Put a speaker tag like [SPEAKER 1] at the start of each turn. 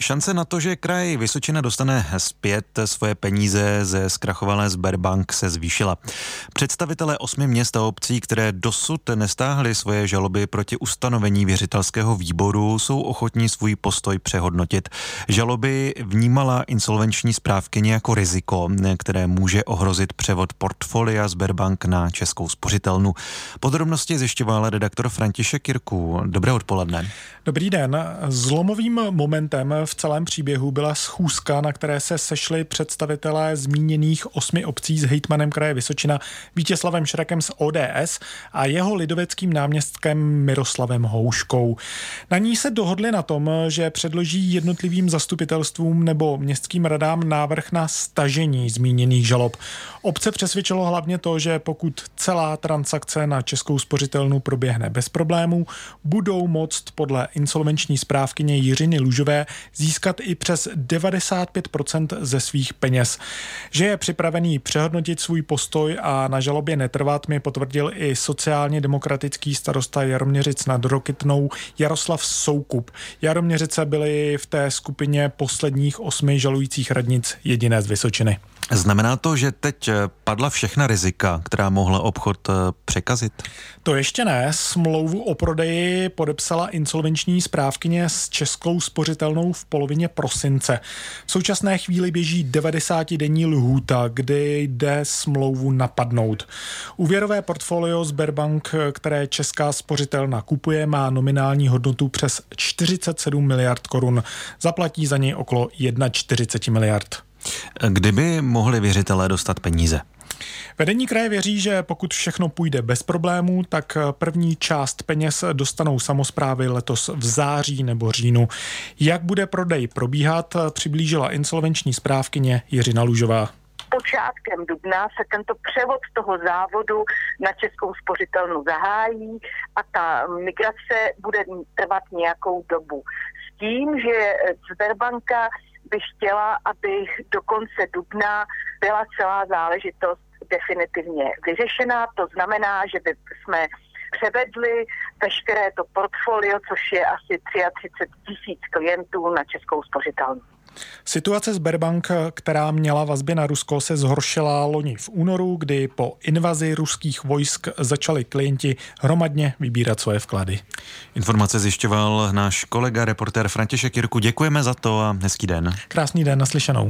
[SPEAKER 1] Šance na to, že kraj Vysočina dostane zpět svoje peníze ze zkrachovalé Sberbank se zvýšila. Představitelé osmi měst a obcí, které dosud nestáhly svoje žaloby proti ustanovení věřitelského výboru, jsou ochotní svůj postoj přehodnotit. Žaloby vnímala insolvenční správkyně jako riziko, které může ohrozit převod portfolia Sberbank na českou spořitelnu. Podrobnosti zjišťoval redaktor František Kirku. Dobré odpoledne.
[SPEAKER 2] Dobrý den. Zlomovým momentem celém příběhu byla schůzka, na které se sešli představitelé zmíněných osmi obcí s hejtmanem kraje Vysočina Vítězslavem Šrekem z ODS a jeho lidoveckým náměstkem Miroslavem Houškou. Na ní se dohodli na tom, že předloží jednotlivým zastupitelstvům nebo městským radám návrh na stažení zmíněných žalob. Obce přesvědčilo hlavně to, že pokud celá transakce na českou spořitelnu proběhne bez problémů, budou moct podle insolvenční správkyně Jiřiny Lužové získat i přes 95% ze svých peněz. Že je připravený přehodnotit svůj postoj a na žalobě netrvat, mi potvrdil i sociálně demokratický starosta Jaroměřic nad Rokytnou Jaroslav Soukup. Jaroměřice byly v té skupině posledních osmi žalujících radnic jediné z Vysočiny.
[SPEAKER 1] Znamená to, že teď eh, padla všechna rizika, která mohla obchod eh, překazit?
[SPEAKER 2] To ještě ne. Smlouvu o prodeji podepsala insolvenční správkyně s Českou spořitelnou v polovině prosince. V současné chvíli běží 90-denní lhůta, kdy jde smlouvu napadnout. Úvěrové portfolio Sberbank, které Česká spořitelna kupuje, má nominální hodnotu přes 47 miliard korun. Zaplatí za něj okolo 41 miliard.
[SPEAKER 1] Kdyby mohli věřitelé dostat peníze?
[SPEAKER 2] Vedení kraje věří, že pokud všechno půjde bez problémů, tak první část peněz dostanou samozprávy letos v září nebo říjnu. Jak bude prodej probíhat, přiblížila insolvenční správkyně Jiřina Lužová
[SPEAKER 3] počátkem dubna se tento převod toho závodu na českou spořitelnu zahájí a ta migrace bude trvat nějakou dobu. S tím, že Sberbanka bych chtěla, aby do konce dubna byla celá záležitost definitivně vyřešená. To znamená, že by jsme převedli veškeré to portfolio, což je asi 33 tisíc klientů na českou spořitelnu.
[SPEAKER 2] Situace Sberbank, která měla vazby na Rusko, se zhoršila loni v únoru, kdy po invazi ruských vojsk začali klienti hromadně vybírat svoje vklady.
[SPEAKER 1] Informace zjišťoval náš kolega, reportér František Jirku. Děkujeme za to a hezký den.
[SPEAKER 2] Krásný den, naslyšenou.